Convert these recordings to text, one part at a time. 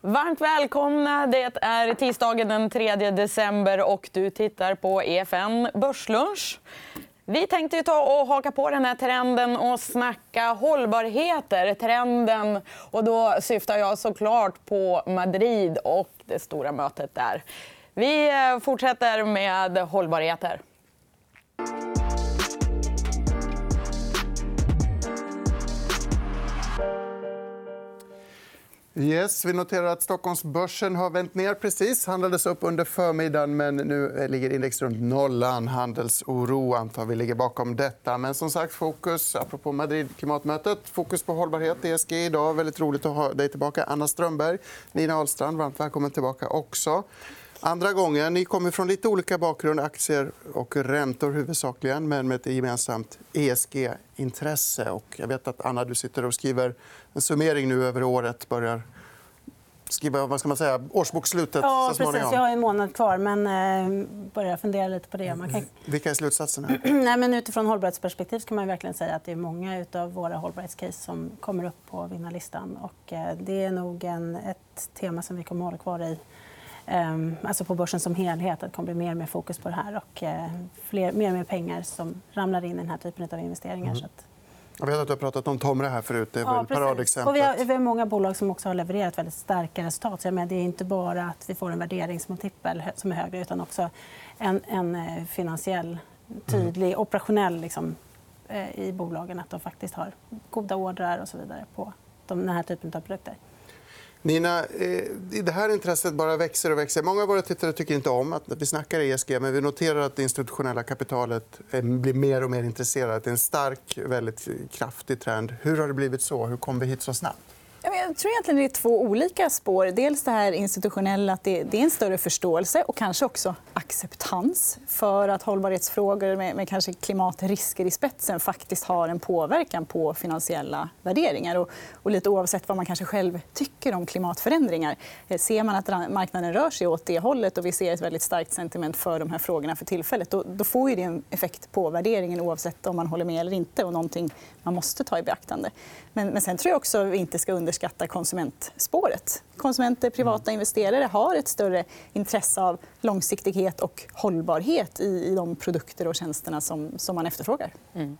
Varmt välkomna. Det är tisdagen den 3 december och du tittar på EFN Börslunch. Vi tänkte ta och haka på den här trenden och snacka hållbarheter. Trenden, och då syftar jag såklart på Madrid och det stora mötet där. Vi eh, fortsätter med hållbarheter. Yes, vi noterar att Stockholmsbörsen har vänt ner precis. handlades upp under förmiddagen, men nu eh, ligger index runt nollan. Handelsoro antar vi ligger bakom detta. Men som sagt, fokus, apropå Madrid-klimatmötet, fokus på hållbarhet. ESG idag. Väldigt roligt att ha dig tillbaka. Anna Strömberg, Nina Ahlstrand, varmt välkommen tillbaka också. Andra gången. Ni kommer från lite olika bakgrund. Aktier och räntor huvudsakligen, men med ett gemensamt ESG-intresse. Jag vet att Anna, du sitter och skriver en summering nu över året. Börjar skriva vad ska man säga, årsbokslutet ja, så precis. Jag har en månad kvar, men eh, börjar fundera lite på det. Man kan... Vilka är slutsatserna? Nej, men utifrån hållbarhetsperspektiv kan man verkligen säga att det är många av våra hållbarhetscase som kommer upp på vinnarlistan. Och, eh, det är nog en, ett tema som vi kommer att hålla kvar i alltså på börsen som helhet. Att det kommer bli mer och mer fokus på det här och eh, fler, mer och mer pengar som ramlar in i den här typen av investeringar. Mm. Jag vet att du har pratat om Tomra här förut. Det är ja, paradexemplet. vi, har, vi har många bolag som också har levererat väldigt starka resultat. Så jag det är inte bara att vi får en värderingsmultipel som är högre utan också en, en eh, finansiell, tydlig, mm. operationell liksom, eh, i bolagen. Att de faktiskt har goda ordrar och så vidare på de, den här typen av produkter. Nina, eh, det här intresset bara växer och växer. Många av våra tittare tycker inte om att vi snackar ESG. Men vi noterar att det institutionella kapitalet eh, blir mer och mer intresserat. Det är en stark, väldigt kraftig trend. Hur har det blivit så? Hur kom vi hit så snabbt? Jag tror egentligen det är två olika spår. Dels det här institutionella, att det är en större förståelse och kanske också acceptans för att hållbarhetsfrågor med, kanske klimatrisker i spetsen faktiskt har en påverkan på finansiella värderingar. Och, och lite oavsett vad man kanske själv tycker om klimatförändringar. Eh, ser man att marknaden rör sig åt det hållet och vi ser ett väldigt starkt sentiment för de här frågorna för tillfället då, då får det en effekt på värderingen oavsett om man håller med eller inte. och någonting man måste ta i beaktande. Men, men sen tror jag också att vi inte ska underskatta konsumentspåret. Konsumenter, privata investerare har ett större intresse av långsiktighet och hållbarhet i, de produkter och tjänsterna som, som man efterfrågar. Mm.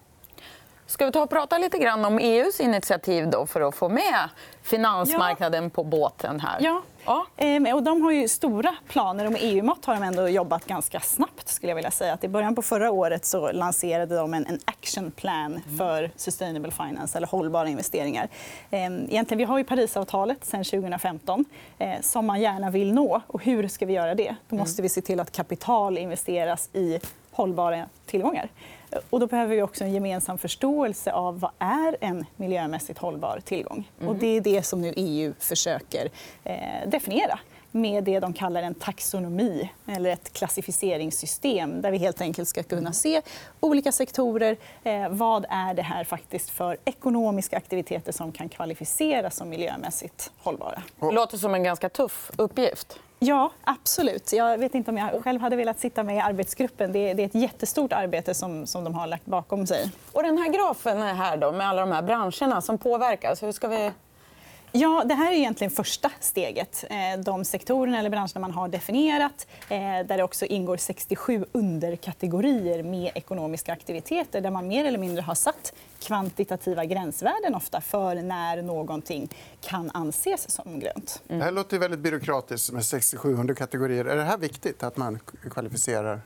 Ska vi ta och prata lite grann om EUs initiativ då för att få med finansmarknaden ja. på båten? här? Ja. Ja. Ehm, och de har ju stora planer. Och med EU-mått har de ändå jobbat ganska snabbt. Skulle jag vilja säga. Att I början på förra året så lanserade de en, en action plan för sustainable finance, eller hållbara investeringar. Ehm, egentligen, vi har ju Parisavtalet sen 2015 eh, som man gärna vill nå. Och hur ska vi göra det? Då måste vi se till att kapital investeras i hållbara tillgångar. Och då behöver vi också en gemensam förståelse av vad är en miljömässigt hållbar tillgång. Mm. Och det är det som nu EU försöker eh, definiera med det de kallar en taxonomi eller ett klassificeringssystem där vi helt enkelt ska kunna se olika sektorer. Eh, vad är det här faktiskt för ekonomiska aktiviteter som kan kvalificeras som miljömässigt hållbara? Det låter som en ganska tuff uppgift. Ja, absolut. Jag vet inte om jag själv hade velat sitta med i arbetsgruppen. Det är ett jättestort arbete som, som de har lagt bakom sig. Och den här grafen här då, med alla de här branscherna som påverkas. Hur ska vi Ja, det här är egentligen första steget. Eh, de sektorerna eller branscherna man har definierat eh, där det också ingår 67 underkategorier med ekonomiska aktiviteter där man mer eller mindre har satt kvantitativa gränsvärden ofta för när någonting kan anses som grönt. Mm. Det här låter väldigt byråkratiskt med 67 underkategorier. Är det här viktigt att man kvalificerar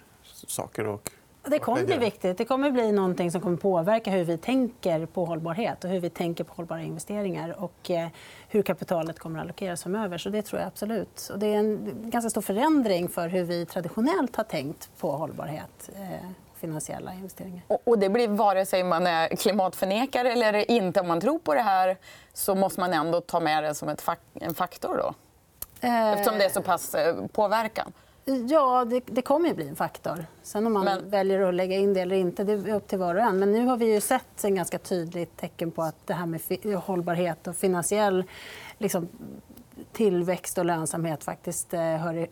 saker? Och... Det kommer bli viktigt. Det kommer bli någonting som kommer påverka hur vi tänker på hållbarhet och hur vi tänker på hållbara investeringar och eh, hur kapitalet kommer att allokeras framöver. Så det tror jag absolut. Och det är en ganska stor förändring för hur vi traditionellt har tänkt på hållbarhet eh, finansiella investeringar. Och det blir vare sig man är klimatförnekare eller inte. Om man tror på det här så måste man ändå ta med det som ett en faktor. Då. Eh, Eftersom det är så pass påverkan. Ja, det, det kommer att bli en faktor. Sen om man men... väljer att lägga in det eller inte, det är upp till var och en. Men nu har vi ju sett en ganska tydligt tecken på att det här med hållbarhet och finansiell liksom, tillväxt och lönsamhet faktiskt eh, hör,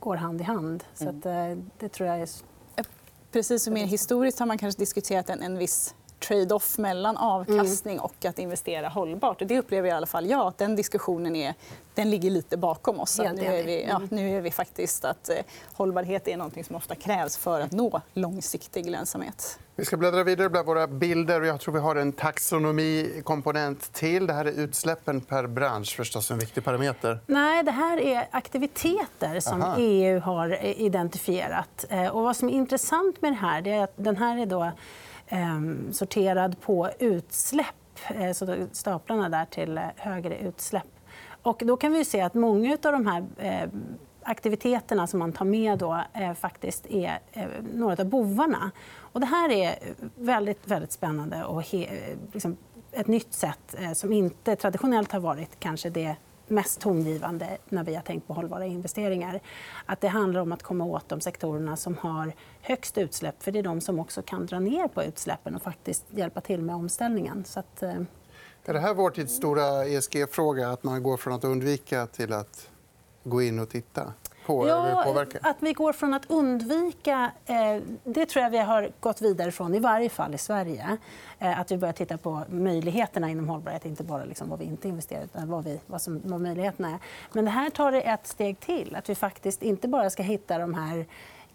går hand i hand. Så att, mm. Eh, det tror jag är... Precis som mer historiskt har man kanske diskuterat en, en viss trade-off mellan avkastning och att investera hållbart. det upplever i alla fall jag att den diskussionen är, den ligger lite bakom oss. Ja, nu, är vi, ja, nu är vi faktiskt att eh, hållbarhet är något som ofta krävs för att nå långsiktig lönsamhet. Vi ska bläddra vidare bland våra bilder. Jag tror vi har en taxonomikomponent till. Det här är utsläppen per bransch. förstås en viktig parameter. Nej, det här är aktiviteter som Aha. EU har identifierat. Eh, och vad som är intressant med det här är att den här är då Ehm, sorterad på utsläpp. Eh, så staplarna där till eh, högre utsläpp. Och då kan vi se att många av de här eh, aktiviteterna som man tar med då, eh, faktiskt är eh, några av bovarna. Och det här är väldigt, väldigt spännande och liksom ett nytt sätt som inte traditionellt har varit kanske det mest tongivande när vi har tänkt på hållbara investeringar. Att det handlar om att komma åt de sektorerna som har högst utsläpp. För Det är de som också kan dra ner på utsläppen och faktiskt hjälpa till med omställningen. Så att. Eh, är det här vår tids stora ESG-fråga? Att man går från att undvika till att gå in och titta? På ja? Att vi går från att undvika... Eh, det tror jag vi har gått vidare från, i varje fall i Sverige. Eh, att vi börjar titta på möjligheterna inom hållbarhet, inte bara liksom vad vi inte investerar utan vad, vi, vad, som, vad möjligheterna är. Men det här tar det ett steg till. Att vi faktiskt inte bara ska hitta de här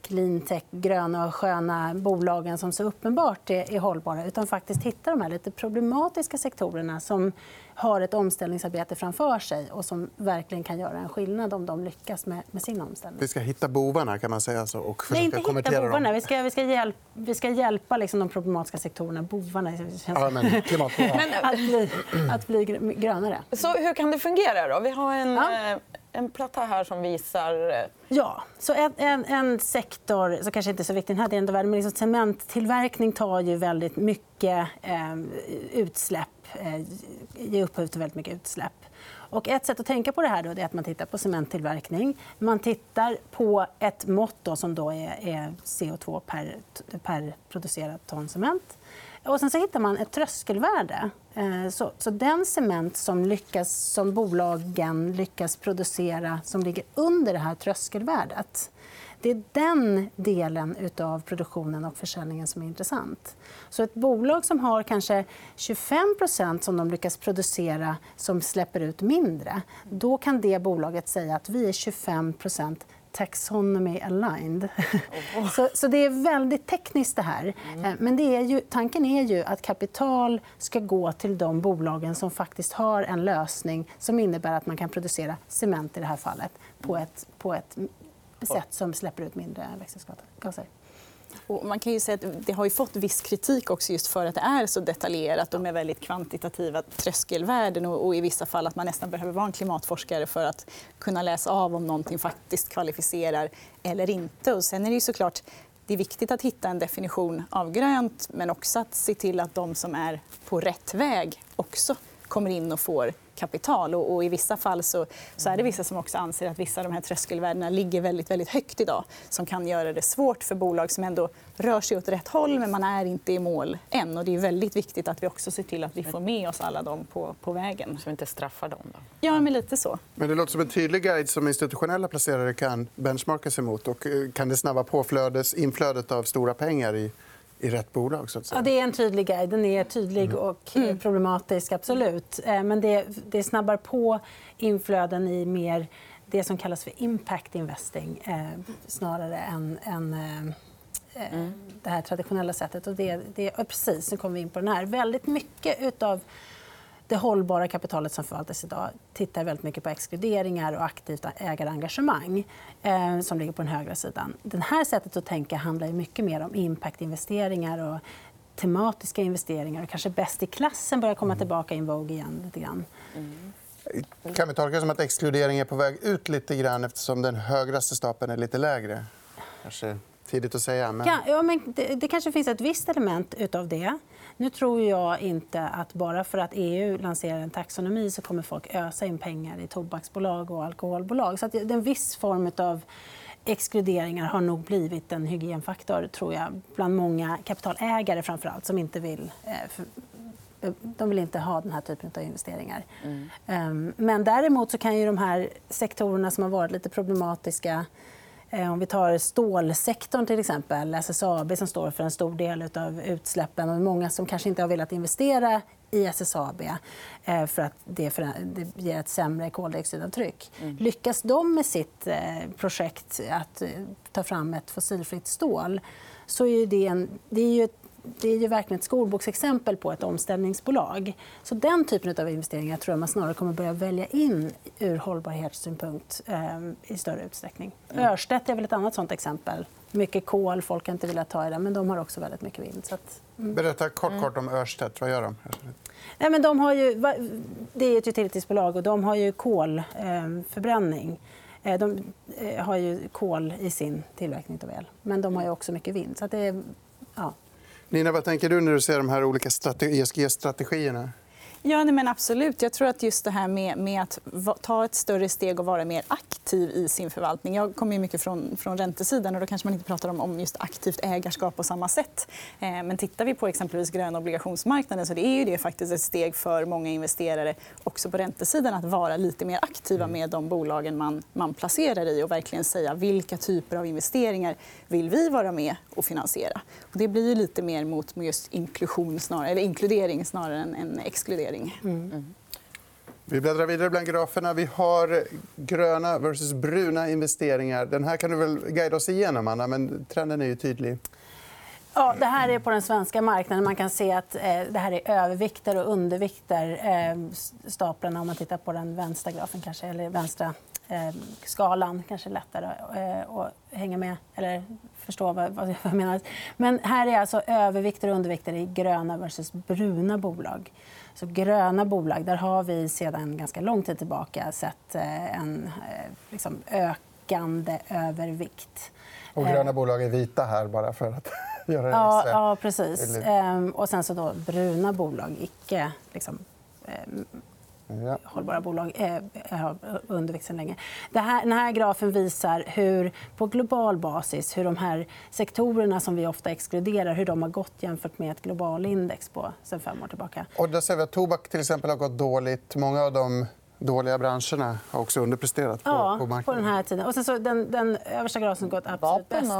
cleantech, gröna och sköna bolagen som så uppenbart är, är hållbara utan faktiskt hitta de här lite problematiska sektorerna som har ett omställningsarbete framför sig och som verkligen kan göra en skillnad om de lyckas med, med sin omställning. Vi ska hitta bovarna kan man säga så, och försöka Nej, inte hitta bovarna. Dem. Vi ska, vi ska, hjälp, vi ska hjälpa liksom de problematiska sektorerna. Bovarna ja, men, klimat, att, bli, att bli grönare. Så hur kan det fungera? då? Vi har en, ja. En platta här som visar... Eh, ja. Så en, en, en sektor, som kanske inte är så viktig i den här delen av världen, men liksom cementtillverkning tar ju väldigt mycket eh, utsläpp eh, ger upphov till väldigt mycket utsläpp. Och ett sätt att tänka på det här då, är att man tittar på cementtillverkning. Man tittar på ett mått då, som då är, är CO2 per, per producerat ton cement. Och sen så hittar man ett tröskelvärde. Eh, så, så den cement som, lyckas, som bolagen lyckas producera som ligger under det här tröskelvärdet det är den delen av produktionen och försäljningen som är intressant. Så ett bolag som har kanske 25% som de lyckas producera som släpper ut mindre då kan det bolaget säga att vi är 25 taxonomy aligned. Oh. så, så, det är väldigt tekniskt. det här. Mm. Men det är ju, tanken är ju att kapital ska gå till de bolagen som faktiskt har en lösning som innebär att man kan producera cement i det här fallet på ett, på ett sätt som släpper ut mindre växthusgaser. Och man kan ju säga att det har ju fått viss kritik också just för att det är så detaljerat och med väldigt kvantitativa tröskelvärden och, och i vissa fall att man nästan behöver vara en klimatforskare för att kunna läsa av om någonting faktiskt kvalificerar eller inte. Och sen är det ju såklart det är viktigt att hitta en definition av grönt men också att se till att de som är på rätt väg också kommer in och får kapital. Och, och I vissa fall så, så, är det vissa som också anser att vissa av de här tröskelvärdena ligger väldigt, väldigt högt idag som kan göra det svårt för bolag som ändå rör sig åt rätt håll men man är inte i mål än. Och det är väldigt viktigt att vi också ser till att vi får med oss alla dem på, på vägen. Så vi inte straffar dem? Då. Ja, men lite så. Men det låter som en tydlig guide som institutionella placerare kan benchmarka sig mot. Och eh, kan det snabba på flödes, inflödet av stora pengar i i rätt bolag? Så att säga. Ja, det är en tydlig guide. Den är tydlig mm. och mm. problematisk. absolut. Eh, men det, det snabbar på inflöden i mer det som kallas för impact investing eh, snarare än, än eh, mm. det här traditionella sättet. Och det, det, precis, nu kommer vi in på den här. Väldigt mycket av det hållbara kapitalet som förvaltas idag tittar väldigt mycket på exkluderingar och aktivt ägarengagemang eh, som ligger på den högra sidan. Det här sättet att tänka handlar mycket mer om impactinvesteringar och tematiska investeringar. Och kanske bäst i klassen börjar komma mm. tillbaka in Vogue igen. Lite grann. Mm. Kan vi tolka det som att exkludering är på väg ut lite grann eftersom den högraste stapeln är lite lägre? Kanske tidigt att säga. Men... Ja, men det, det kanske finns ett visst element av det. Nu tror jag inte att bara för att EU lanserar en taxonomi så kommer folk ösa in pengar i tobaksbolag och alkoholbolag. Så att en viss form av exkluderingar har nog blivit en hygienfaktor tror jag, bland många kapitalägare framför allt, som inte vill eh, de vill inte ha den här typen av investeringar. Mm. Ehm, men däremot så kan ju de här sektorerna som har varit lite problematiska om vi tar stålsektorn, till exempel, SSAB som står för en stor del av utsläppen. Och många som kanske inte har velat investera i SSAB eh, för att det ger ett sämre koldioxidavtryck. Mm. Lyckas de med sitt eh, projekt att eh, ta fram ett fossilfritt stål så är det, en, det är ju ett det är ju verkligen ett skolboksexempel på ett omställningsbolag. Så den typen av investeringar tror jag man snarare kommer börja välja in ur hållbarhetssynpunkt eh, i större utsträckning. Mm. Örstedt är väl ett annat sånt exempel. Mycket kol, folk har inte velat ta i det, men de har också väldigt mycket vind. Så att, mm. Berätta kort, kort om Örstedt. Vad gör de? Nej, men de har ju, det är ett utilitiesbolag och de har ju kolförbränning. Eh, de eh, har ju kol i sin tillverkning av el, men de har också mycket vind. Så det är. Nina, vad tänker du när du ser de här olika ESG-strategierna? Ja, men absolut. Jag tror att just det här med, med, att ta ett större steg och vara mer aktiv i sin förvaltning. Jag kommer mycket från, från räntesidan. och Då kanske man inte pratar om, om just aktivt ägarskap på samma sätt. Eh, men tittar vi på exempelvis gröna obligationsmarknaden så det är ju det faktiskt ett steg för många investerare också på räntesidan att vara lite mer aktiva mm. med de bolagen man, man placerar i och verkligen säga vilka typer av investeringar vill vi vara med och finansiera. Och det blir ju lite mer mot just inklusion snarare, eller inkludering snarare än, än exkludering investering. Mm. Mm. Vi bläddrar vidare bland graferna. Vi har gröna versus bruna investeringar. Den här kan du väl guida oss igenom, Anna, men trenden är ju tydlig. Ja, det här är på den svenska marknaden. Man kan se att eh, det här är övervikter och undervikter. Eh, staplarna, om man tittar på den vänstra grafen, kanske, eller vänstra eh, skalan. kanske lättare eh, att hänga med eller förstå vad, vad jag menar. Men här är alltså övervikter och undervikter i gröna versus bruna bolag. Så gröna bolag, där har vi sedan ganska lång tid tillbaka sett eh, en eh, liksom, ökande övervikt. Och gröna bolag är vita här, bara för att göra det ja, ja, precis. Ehm, och sen så då bruna bolag, icke liksom, ehm, ja. hållbara bolag eh, har underväxt sedan länge. Det här, den här grafen visar hur, på global basis hur de här sektorerna som vi ofta exkluderar hur de har gått jämfört med ett globalindex på sen fem år tillbaka. Och där ser vi att tobak till exempel har gått dåligt. Många av de dåliga branscherna har också underpresterat på, ja, på marknaden. på den här tiden. Och sen så den, den översta grafen som gått absolut bäst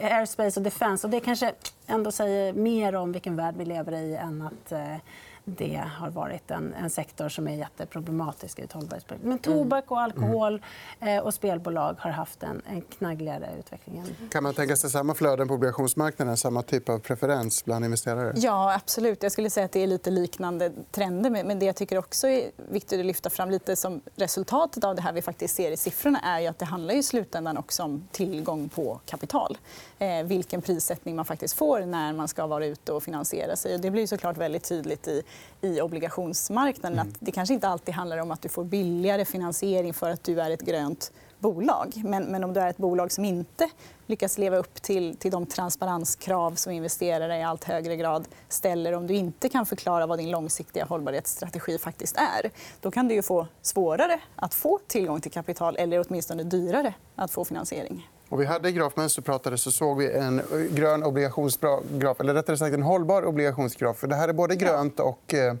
är airspace och defense. Och det kanske ändå säger mer om vilken värld vi lever i än att eh, det har varit en, en sektor som är jätteproblematisk i ett hållbarhetsperspektiv. Men tobak och alkohol eh, och spelbolag har haft en, en knaggligare utveckling. Kan man tänka sig samma flöden på obligationsmarknaden? Samma typ av preferens bland investerare? Ja, absolut. Jag skulle säga att det är lite liknande trender. Men det jag tycker också är viktigt att lyfta fram lite som resultatet av det här vi faktiskt ser i siffrorna är ju att det handlar i slutändan också om tillgång på kapital. Eh, vilken prissättning man faktiskt får när man ska vara ute och finansiera sig. Det blir såklart väldigt tydligt i i obligationsmarknaden. Mm. Att det kanske inte alltid handlar om att du får billigare finansiering för att du är ett grönt bolag. Men, men om du är ett bolag som inte lyckas leva upp till, till de transparenskrav som investerare i allt högre grad ställer om du inte kan förklara vad din långsiktiga hållbarhetsstrategi faktiskt är då kan du ju få svårare att få tillgång till kapital eller åtminstone dyrare att få finansiering. Och vi hade grafmönster pratade så såg vi en grön obligationsgraf, eller rättare sagt en hållbar obligationsgraf. För det här är både grönt och eh,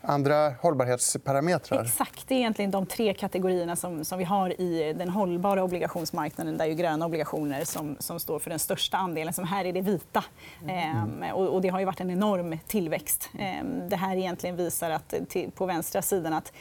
andra hållbarhetsparametrar. Exakt. Det är egentligen de tre kategorierna som, som vi har i den hållbara obligationsmarknaden. Där är gröna obligationer som, som står för den största andelen. Som här är det vita. Mm. Ehm, och, och, det har ju varit en enorm tillväxt. Ehm, det här egentligen visar att, till, på vänstra sidan att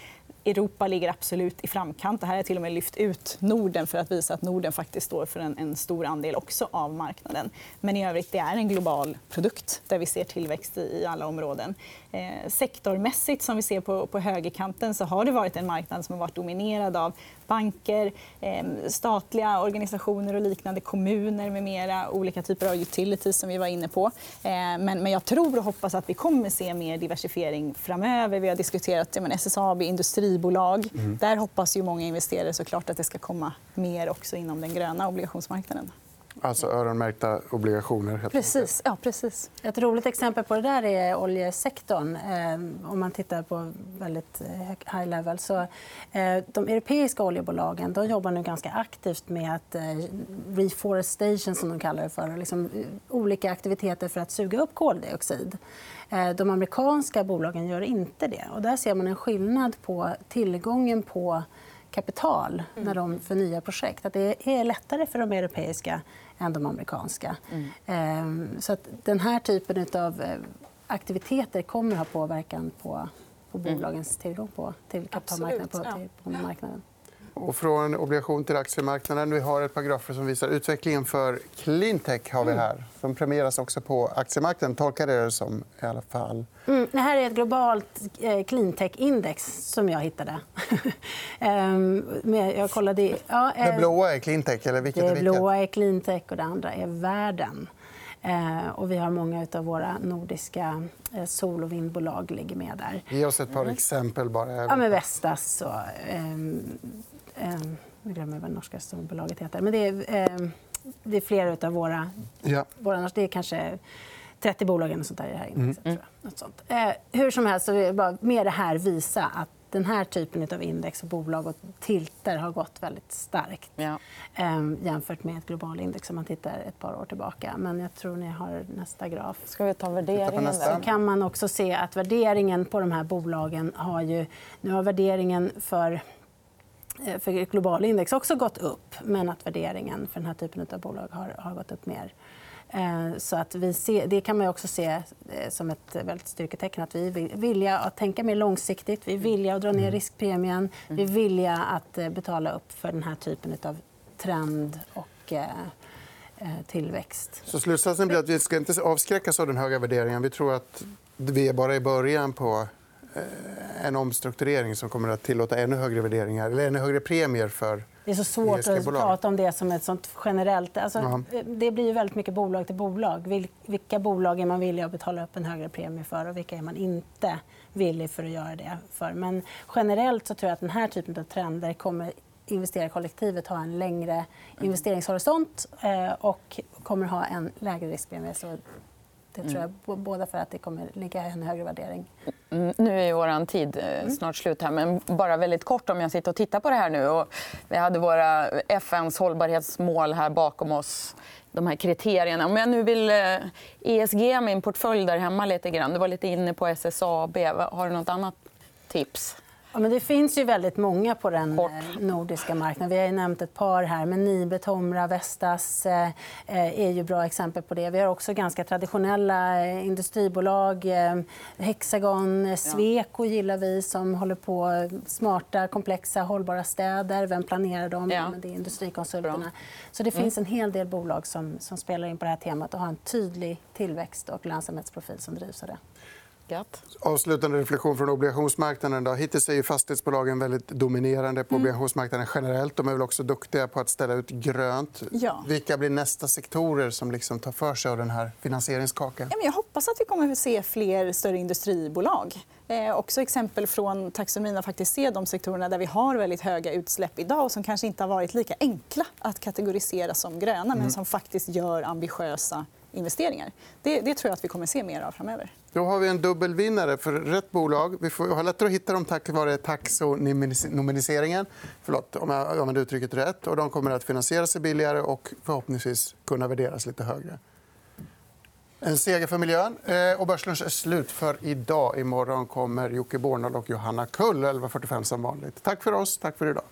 Europa ligger absolut i framkant. Det här har till och med lyft ut Norden för att visa att Norden faktiskt står för en, en stor andel också av marknaden. Men i övrigt det är en global produkt där vi ser tillväxt i, i alla områden. Eh, sektormässigt, som vi ser på, på högerkanten, så har det varit en marknad som har varit dominerad av banker, eh, statliga organisationer och liknande, kommuner med mera, olika typer av utilities som vi var inne på. Eh, men, jag tror och hoppas att vi kommer se mer diversifiering framöver. Vi har diskuterat men SSAB, industribolag. Mm. Där hoppas ju många investerare såklart att det ska komma mer också inom den gröna obligationsmarknaden. Alltså öronmärkta obligationer. Precis. Ja, precis. Ett roligt exempel på det där är oljesektorn. Eh, om man tittar på väldigt eh, high level. Så, eh, de europeiska oljebolagen de jobbar nu ganska aktivt med att reforestation, som de kallar det för. Liksom, olika aktiviteter för att suga upp koldioxid. De amerikanska bolagen gör inte det. Och där ser man en skillnad på tillgången på kapital när de för nya projekt. Att det är lättare för de europeiska än de amerikanska. Mm. Så att den här typen av aktiviteter kommer att ha påverkan på, på bolagens tillgång på, till kapitalmarknaden. På, till, på marknaden. Och från obligation till aktiemarknaden. Vi har ett par grafer som visar utvecklingen för cleantech. Har vi mm. här, som premieras också på aktiemarknaden. Tolkar det som i alla fall. Mm, det här är ett globalt eh, cleantech-index som jag hittade. Ehm, jag kollade... Ja, det eh, blåa är cleantech? Eller vilket det är blåa är cleantech och det andra är världen. Eh, och vi har många av våra nordiska sol och vindbolag ligger med där. Ge oss ett par mm. exempel. bara. Ja, men Vestas och ehm, eh, jag glömmer vad norska storbolaget heter. Men det är, eh, det är flera av våra... Ja. våra det är kanske 30 bolag eller sånt där i det här indexet. Mm. Något sånt. Eh, hur som helst, så vill jag bara med det här visa att den här typen av index och bolag och tilter har gått väldigt starkt ja. eh, jämfört med ett globalindex om man tittar ett par år tillbaka. Men jag tror ni har nästa graf. Ska vi ta värderingen? Så kan man också se att värderingen på de här bolagen har ju... Nu har värderingen för Eh, för ett globalindex också gått upp men att värderingen för den här typen av bolag har, har gått upp mer. Eh, så att vi ser, det kan man också se eh, som ett väldigt styrketecken. att Vi är villiga att tänka mer långsiktigt. Vi är villiga att dra ner mm. riskpremien. Vi är villiga att betala upp för den här typen av trend och tillväxt. Så slutsatsen blir att vi ska inte avskräckas av den höga värderingen. Vi tror att vi är bara i början på Eh, en omstrukturering som kommer att tillåta ännu högre värderingar eller ännu högre premier för det är så svårt att prata om det som ett sånt generellt... Alltså, det blir ju väldigt mycket bolag till bolag. Vilka bolag är man villig att betala upp en högre premie för och vilka är man inte villig för att göra det för? Men generellt så tror jag att den här typen av trender kommer investerarkollektivet ha en längre investeringshorisont eh, och kommer ha en lägre riskpremie. Så det tror jag, mm. båda för att det kommer ligga en högre värdering. Mm, nu är vår tid eh, mm. snart slut. här, men bara väldigt kort om jag sitter och tittar på det här nu. Och vi hade våra FNs hållbarhetsmål här bakom oss. De här kriterierna. Om jag nu vill ESG eh, e min portfölj där hemma lite grann. Du var lite inne på SSAB. Har du nåt annat tips? Ja, men det finns ju väldigt många på den Kort. Eh, nordiska marknaden. Vi har nämnt ett par här. Men Nibe, Tomra, Vestas eh, eh, är ju bra exempel på det. Vi har också ganska traditionella industribolag. Hexagon, Sweco gillar vi som håller på smarta, komplexa, hållbara städer. Vem planerar dem? Ja. Det är industrikonsulterna. Bra. Så det finns mm. en hel del bolag som, som spelar in på det här temat och har en tydlig tillväxt och lönsamhetsprofil som drivs av det. Gött. Avslutande reflektion från obligationsmarknaden. Då. Hittills är fastighetsbolagen väldigt dominerande på mm. obligationsmarknaden generellt. De är väl också duktiga på att ställa ut grönt. Ja. Vilka blir nästa sektorer som liksom tar för sig av den här finansieringskakan? Jag hoppas att vi kommer att se fler större industribolag. Eh, också exempel från taxonomin att faktiskt se de sektorerna där vi har väldigt höga utsläpp idag och som kanske inte har varit lika enkla att kategorisera som gröna mm. men som faktiskt gör ambitiösa investeringar. Det, det, tror jag att vi kommer att se mer av framöver. Då har vi en dubbelvinnare för rätt bolag. Vi får har lättare att hitta dem tack vare taxonomiseringen. Förlåt om jag använder uttrycket rätt. Och de kommer att finansiera sig billigare och förhoppningsvis kunna värderas lite högre. En seger för miljön. Eh, och Börslunch är slut för idag. Imorgon kommer Jocke Bornold och Johanna Kull 11.45 som vanligt. Tack för oss. Tack för idag.